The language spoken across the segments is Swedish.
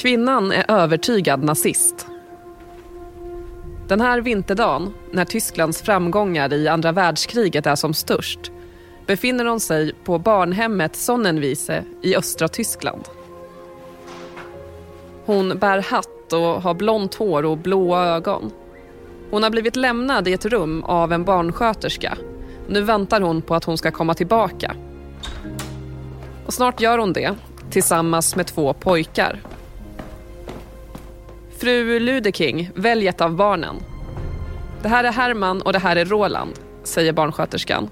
Kvinnan är övertygad nazist. Den här vinterdagen, när Tysklands framgångar i andra världskriget är som störst befinner hon sig på barnhemmet Sonnenwiese i östra Tyskland. Hon bär hatt och har blont hår och blåa ögon. Hon har blivit lämnad i ett rum av en barnsköterska. Nu väntar hon på att hon ska komma tillbaka. Och snart gör hon det, tillsammans med två pojkar. Fru Ludeking, välj ett av barnen. Det här är Herman och det här är Roland, säger barnsköterskan.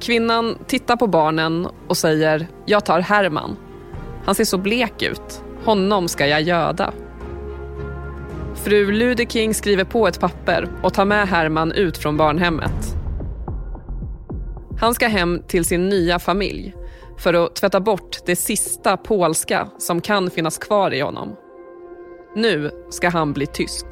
Kvinnan tittar på barnen och säger, jag tar Herman. Han ser så blek ut. Honom ska jag göda. Fru Ludeking skriver på ett papper och tar med Herman ut från barnhemmet. Han ska hem till sin nya familj för att tvätta bort det sista polska som kan finnas kvar i honom. Nu ska han bli tysk.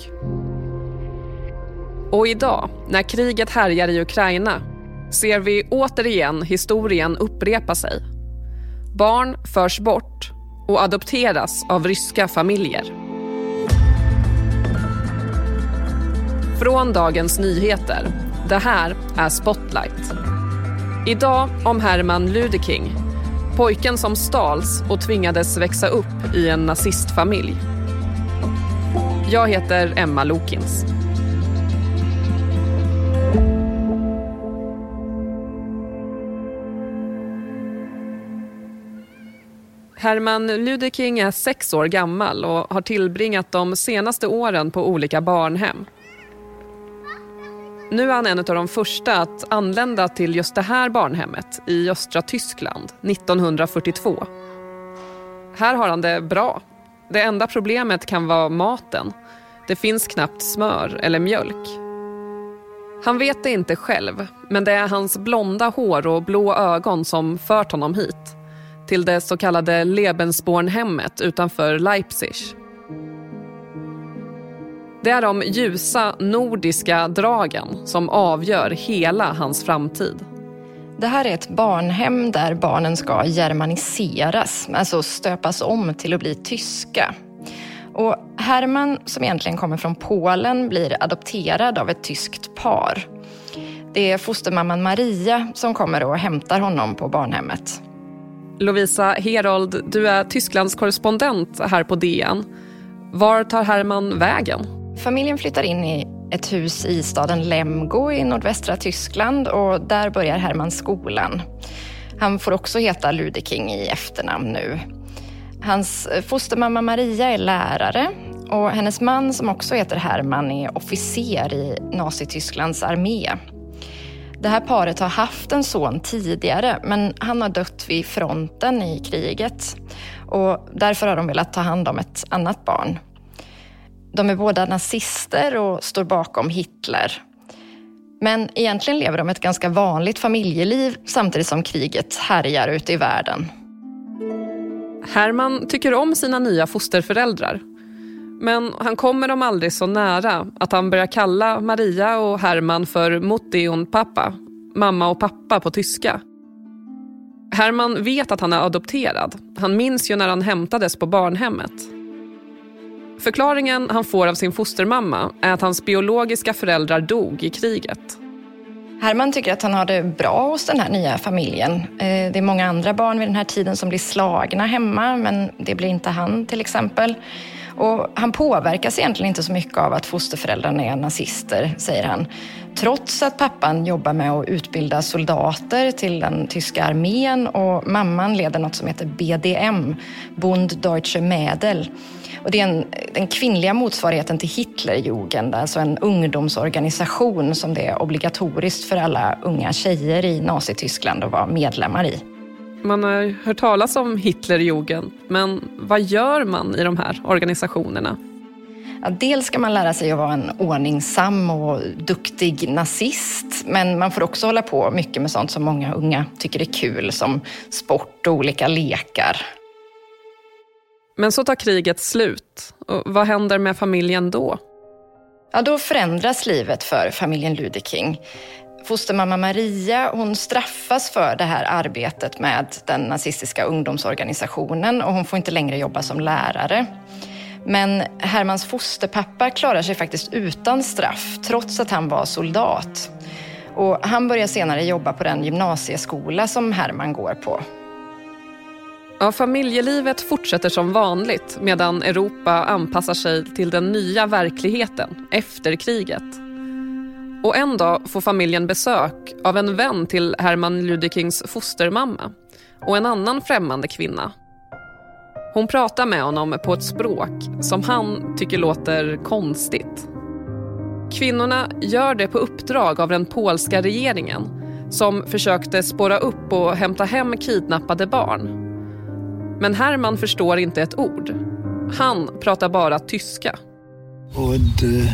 Och idag, när kriget härjar i Ukraina, ser vi återigen historien upprepa sig. Barn förs bort och adopteras av ryska familjer. Från Dagens Nyheter. Det här är Spotlight. Idag om Herman Ludeking, pojken som stals och tvingades växa upp i en nazistfamilj. Jag heter Emma Lokins. Herman Ludeking är sex år gammal och har tillbringat de senaste åren på olika barnhem. Nu är han en av de första att anlända till just det här barnhemmet i östra Tyskland 1942. Här har han det bra. Det enda problemet kan vara maten. Det finns knappt smör eller mjölk. Han vet det inte själv, men det är hans blonda hår och blå ögon som fört honom hit till det så kallade Lebensbornhemmet utanför Leipzig. Det är de ljusa nordiska dragen som avgör hela hans framtid. Det här är ett barnhem där barnen ska germaniseras, alltså stöpas om till att bli tyska. Och Herman, som egentligen kommer från Polen, blir adopterad av ett tyskt par. Det är fostermamman Maria som kommer och hämtar honom på barnhemmet. Lovisa Herold, du är Tysklands korrespondent här på DN. Var tar Herman vägen? Familjen flyttar in i ett hus i staden Lemgo i nordvästra Tyskland och där börjar Herman skolan. Han får också heta Ludeking i efternamn nu. Hans eh, fostermamma Maria är lärare och hennes man som också heter Herman är officer i Nazitysklands armé. Det här paret har haft en son tidigare men han har dött vid fronten i kriget och därför har de velat ta hand om ett annat barn. De är båda nazister och står bakom Hitler. Men egentligen lever de ett ganska vanligt familjeliv samtidigt som kriget härjar ute i världen. Herman tycker om sina nya fosterföräldrar. Men han kommer dem aldrig så nära att han börjar kalla Maria och Herman för Mutti und Pappa, mamma och pappa på tyska. Herman vet att han är adopterad. Han minns ju när han hämtades på barnhemmet. Förklaringen han får av sin fostermamma är att hans biologiska föräldrar dog i kriget. Herman tycker att han har det bra hos den här nya familjen. Eh, det är många andra barn vid den här tiden som blir slagna hemma, men det blir inte han till exempel. Och han påverkas egentligen inte så mycket av att fosterföräldrarna är nazister, säger han. Trots att pappan jobbar med att utbilda soldater till den tyska armén och mamman leder något som heter BDM, Bund Deutsche Mädel. Och det är en, den kvinnliga motsvarigheten till Hitlerjugend, alltså en ungdomsorganisation som det är obligatoriskt för alla unga tjejer i Nazityskland att vara medlemmar i. Man har hört talas om Hitlerjugend, men vad gör man i de här organisationerna? Ja, dels ska man lära sig att vara en ordningsam och duktig nazist, men man får också hålla på mycket med sånt som många unga tycker är kul, som sport och olika lekar. Men så tar kriget slut. Och vad händer med familjen då? Ja, då förändras livet för familjen Ludeking. Fostermamma Maria hon straffas för det här arbetet med den nazistiska ungdomsorganisationen och hon får inte längre jobba som lärare. Men Hermans fosterpappa klarar sig faktiskt utan straff trots att han var soldat. Och han börjar senare jobba på den gymnasieskola som Herman går på. Ja, familjelivet fortsätter som vanligt medan Europa anpassar sig till den nya verkligheten efter kriget. Och en dag får familjen besök av en vän till Herman Ludekings fostermamma och en annan främmande kvinna. Hon pratar med honom på ett språk som han tycker låter konstigt. Kvinnorna gör det på uppdrag av den polska regeringen som försökte spåra upp och hämta hem kidnappade barn. Men Herman förstår inte ett ord. Han pratar bara tyska. Und äh,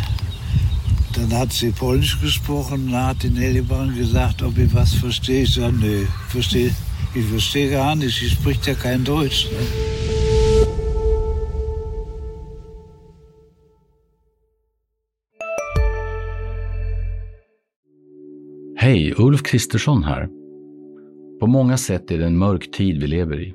dann hat sie Polnisch gesprochen hat Elibran gesagt, ob ich was verstehe. Ich sage, nee, verstehe, ich verstehe gar nicht, ich spricht ja kein Deutsch. Ne? Hej, Ulf Kristersson här. På många sätt är det en mörk tid vi lever i.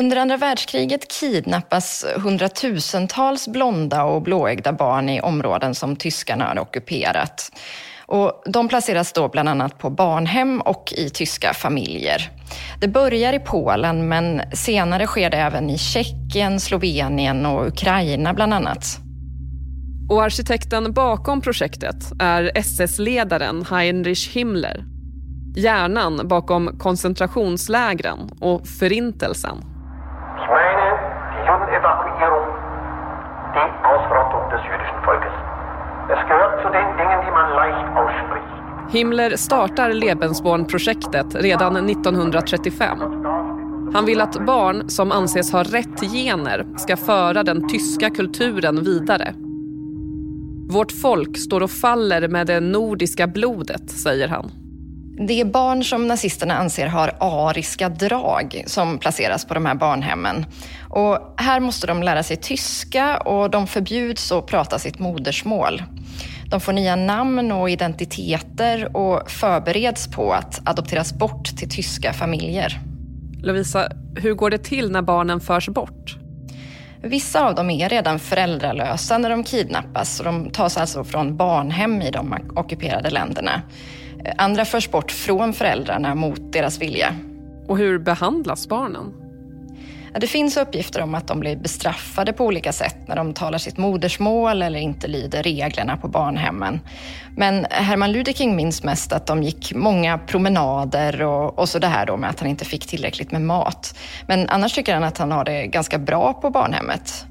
Under andra världskriget kidnappas hundratusentals blonda och blåögda barn i områden som tyskarna har ockuperat. Och de placeras då bland annat på barnhem och i tyska familjer. Det börjar i Polen men senare sker det även i Tjeckien, Slovenien och Ukraina bland annat. Och arkitekten bakom projektet är SS-ledaren Heinrich Himmler. Hjärnan bakom koncentrationslägren och förintelsen. Ich meine die Judenevakuierung, die Ausrottung des jüdischen Volkes. Es gehört zu den Dingen, die man leicht ausspricht. Himmler startar Lebensborn-projektet redan 1935. Han vill att barn som anses ha rätt gener ska föra den tyska kulturen vidare. Vårt folk står och faller med det nordiska blodet, säger han. Det är barn som nazisterna anser har ariska drag som placeras på de här barnhemmen. Och här måste de lära sig tyska och de förbjuds att prata sitt modersmål. De får nya namn och identiteter och förbereds på att adopteras bort till tyska familjer. Lovisa, hur går det till när barnen förs bort? Vissa av dem är redan föräldralösa när de kidnappas och de tas alltså från barnhem i de ockuperade länderna. Andra förs bort från föräldrarna mot deras vilja. Och hur behandlas barnen? Det finns uppgifter om att de blir bestraffade på olika sätt när de talar sitt modersmål eller inte lyder reglerna på barnhemmen. Men Herman Ludeking minns mest att de gick många promenader och, och så det här då med att han inte fick tillräckligt med mat. Men annars tycker han att han har det ganska bra på barnhemmet.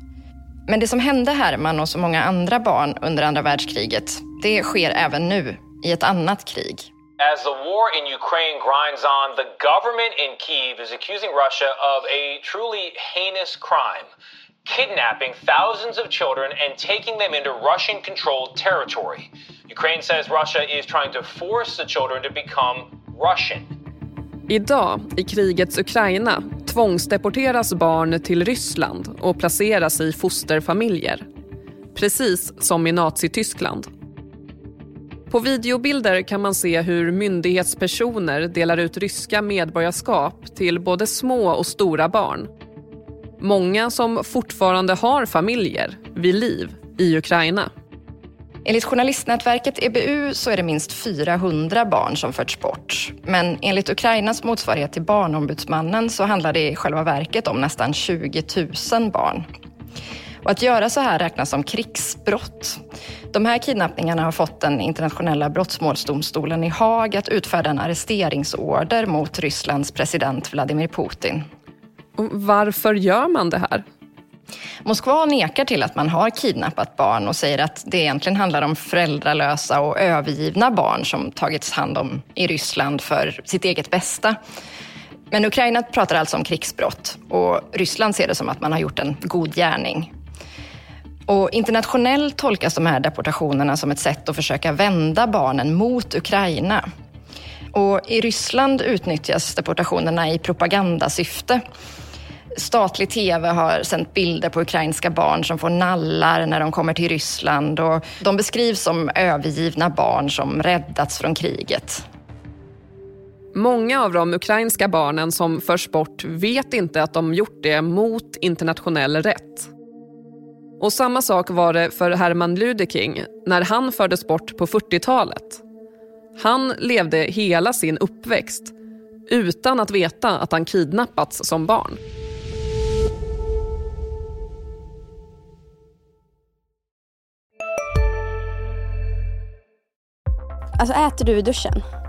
Men det som hände Herman och så många andra barn under andra världskriget, det sker även nu i ett annat krig. As the war in Ukraine grinds on, the government in Kiev is accusing Russia of a truly heinous crime kidnapping thousands of children and taking them into Russian controlled territory. Ukraine says Russia is trying to force the children to become Russian. Idag, i krigets Ukraina, tvångsdeporteras barn till Ryssland och placeras i fosterfamiljer. Precis som i Nazityskland. På videobilder kan man se hur myndighetspersoner delar ut ryska medborgarskap till både små och stora barn. Många som fortfarande har familjer vid liv i Ukraina. Enligt journalistnätverket EBU så är det minst 400 barn som förts bort. Men enligt Ukrainas motsvarighet till Barnombudsmannen så handlar det i själva verket om nästan 20 000 barn. Och att göra så här räknas som krigsbrott. De här kidnappningarna har fått den internationella brottmålsdomstolen i Haag att utfärda en arresteringsorder mot Rysslands president Vladimir Putin. Och varför gör man det här? Moskva nekar till att man har kidnappat barn och säger att det egentligen handlar om föräldralösa och övergivna barn som tagits hand om i Ryssland för sitt eget bästa. Men Ukraina pratar alltså om krigsbrott och Ryssland ser det som att man har gjort en god gärning. Och internationellt tolkas de här deportationerna som ett sätt att försöka vända barnen mot Ukraina. Och I Ryssland utnyttjas deportationerna i propagandasyfte. Statlig tv har sänt bilder på ukrainska barn som får nallar när de kommer till Ryssland. Och de beskrivs som övergivna barn som räddats från kriget. Många av de ukrainska barnen som förs bort vet inte att de gjort det mot internationell rätt. Och samma sak var det för Herman Ludeking när han fördes bort på 40-talet. Han levde hela sin uppväxt utan att veta att han kidnappats som barn. Alltså äter du i duschen?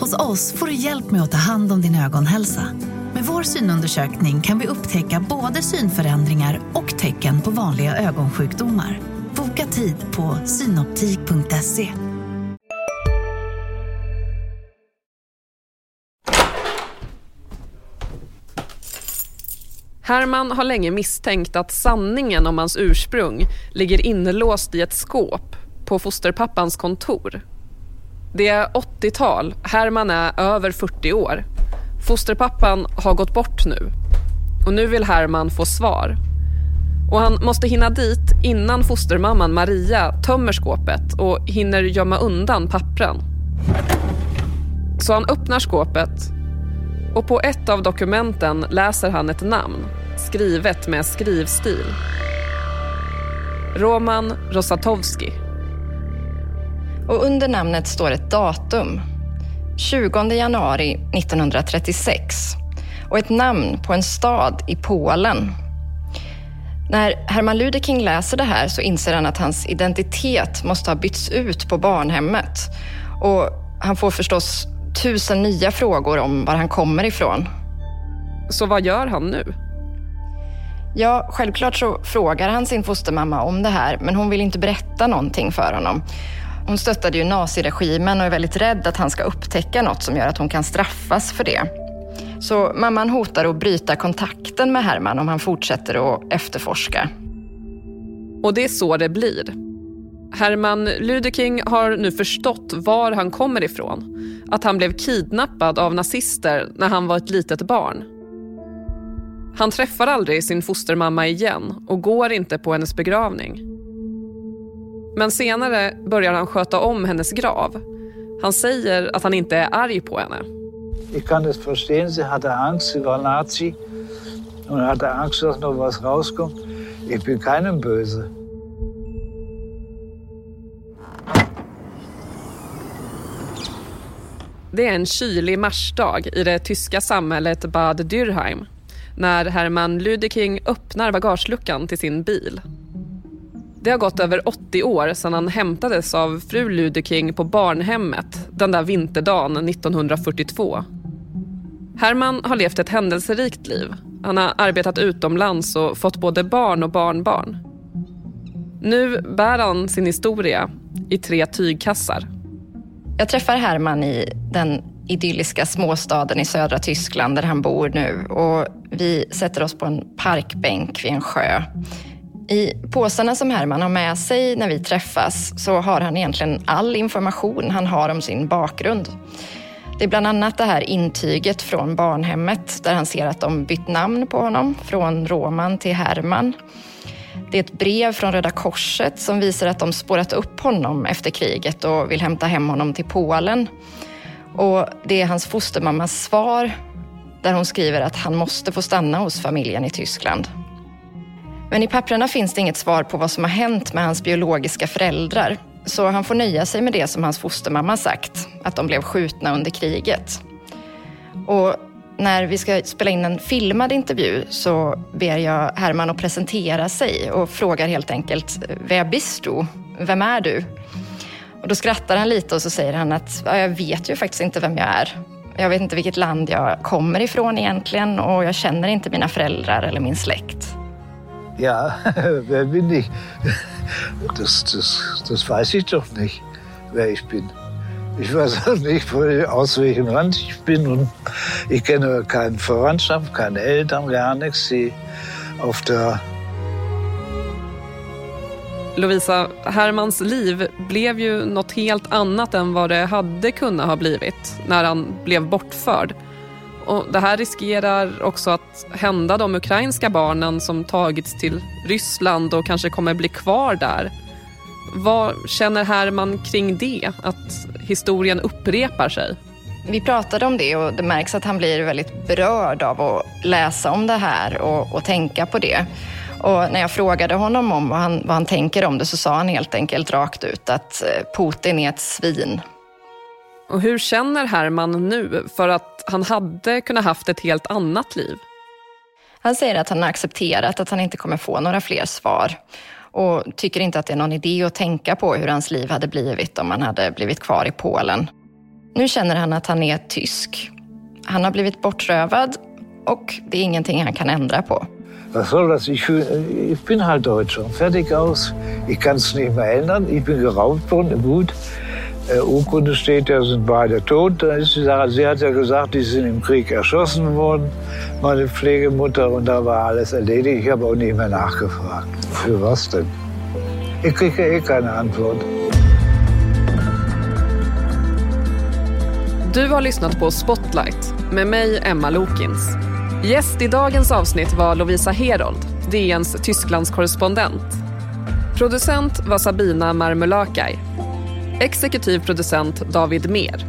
Hos oss får du hjälp med att ta hand om din ögonhälsa. Med vår synundersökning kan vi upptäcka både synförändringar och tecken på vanliga ögonsjukdomar. Boka tid på synoptik.se. Herman har länge misstänkt att sanningen om hans ursprung ligger inlåst i ett skåp på fosterpappans kontor. Det är 80-tal, Herman är över 40 år. Fosterpappan har gått bort nu. Och nu vill Herman få svar. Och han måste hinna dit innan fostermamman Maria tömmer skåpet och hinner gömma undan pappren. Så han öppnar skåpet och på ett av dokumenten läser han ett namn skrivet med skrivstil. Roman Rosatowski. Och under namnet står ett datum. 20 januari 1936. Och ett namn på en stad i Polen. När Herman Ludeking läser det här så inser han att hans identitet måste ha bytts ut på barnhemmet. Och han får förstås tusen nya frågor om var han kommer ifrån. Så vad gör han nu? Ja, självklart så frågar han sin fostermamma om det här, men hon vill inte berätta någonting för honom. Hon stöttade ju naziregimen och är väldigt rädd att han ska upptäcka något som gör att hon kan straffas för det. Så mamman hotar att bryta kontakten med Herman om han fortsätter att efterforska. Och det är så det blir. Herman Ludeking har nu förstått var han kommer ifrån. Att han blev kidnappad av nazister när han var ett litet barn. Han träffar aldrig sin fostermamma igen och går inte på hennes begravning. Men senare börjar han sköta om hennes grav. Han säger att han inte är arg på henne. Ich kann das verstehen, sie hatte Angst, sie war Nazi und hatte Angst, noch was rauskommt. Ich bin keinem böse. Det är en kylig marsdag i det tyska samhället Bad Dürheim när Hermann Ludeking öppnar bagageluckan till sin bil. Det har gått över 80 år sedan han hämtades av fru Ludeking på barnhemmet den där vinterdagen 1942. Herman har levt ett händelserikt liv. Han har arbetat utomlands och fått både barn och barnbarn. Nu bär han sin historia i tre tygkassar. Jag träffar Herman i den idylliska småstaden i södra Tyskland där han bor nu och vi sätter oss på en parkbänk vid en sjö. I påsarna som Herman har med sig när vi träffas så har han egentligen all information han har om sin bakgrund. Det är bland annat det här intyget från barnhemmet där han ser att de bytt namn på honom från Roman till Herman. Det är ett brev från Röda Korset som visar att de spårat upp honom efter kriget och vill hämta hem honom till Polen. Och det är hans fostermammas svar där hon skriver att han måste få stanna hos familjen i Tyskland. Men i papperna finns det inget svar på vad som har hänt med hans biologiska föräldrar. Så han får nöja sig med det som hans fostermamma sagt, att de blev skjutna under kriget. Och när vi ska spela in en filmad intervju så ber jag Herman att presentera sig och frågar helt enkelt, Wer bist du? Vem är du? Och då skrattar han lite och så säger han att jag vet ju faktiskt inte vem jag är. Jag vet inte vilket land jag kommer ifrån egentligen och jag känner inte mina föräldrar eller min släkt. Ja, wer bin ich? Das, das, das weiß ich doch nicht, wer ich bin. Ich weiß auch nicht, aus welchem Land ich bin. Und ich kenne keine Verwandtschaft, keine Eltern, gar nichts. Die auf der Lovisa, Hermans liv blev ju något helt annat än vad det hade kunnat ha blivit när han blev bortförd. Och det här riskerar också att hända de ukrainska barnen som tagits till Ryssland och kanske kommer bli kvar där. Vad känner Herman kring det, att historien upprepar sig? Vi pratade om det och det märks att han blir väldigt berörd av att läsa om det här och, och tänka på det. Och när jag frågade honom om vad han, vad han tänker om det så sa han helt enkelt rakt ut att eh, Putin är ett svin. Och hur känner Herman nu? För att han hade kunnat haft ett helt annat liv. Han säger att han har accepterat att han inte kommer få några fler svar och tycker inte att det är någon idé att tänka på hur hans liv hade blivit om han hade blivit kvar i Polen. Nu känner han att han är tysk. Han har blivit bortrövad och det är ingenting han kan ändra på. Was soll das? Ich, ich bin halt Deutscher. Fertig aus. Ich kann es nicht mehr ändern. Ich bin geraubt worden. Gut. Äh, Urkunde steht da sind beide tot. Dann ist die Sache, sie hat ja gesagt, die sind im Krieg erschossen worden, meine Pflegemutter, und da war alles erledigt. Ich habe auch nicht mehr nachgefragt. Für was denn? Ich kriege ja eh keine Antwort. Du har lyssnat på Spotlight med mig, Emma Lokins. Gäst i dagens avsnitt var Lovisa Herold, DNs Tysklandskorrespondent. Producent var Sabina Marmulakai. Exekutiv producent David Mer.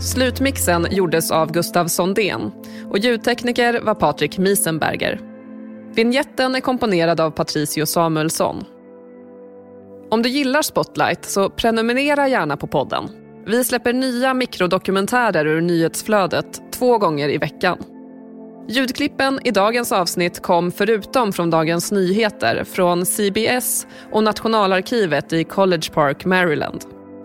Slutmixen gjordes av Gustav Sondén och ljudtekniker var Patrik Miesenberger. Vinjetten är komponerad av Patricio Samuelsson. Om du gillar Spotlight så prenumerera gärna på podden. Vi släpper nya mikrodokumentärer ur nyhetsflödet två gånger i veckan. Ljudklippen i dagens avsnitt kom förutom från Dagens Nyheter från CBS och Nationalarkivet i College Park, Maryland.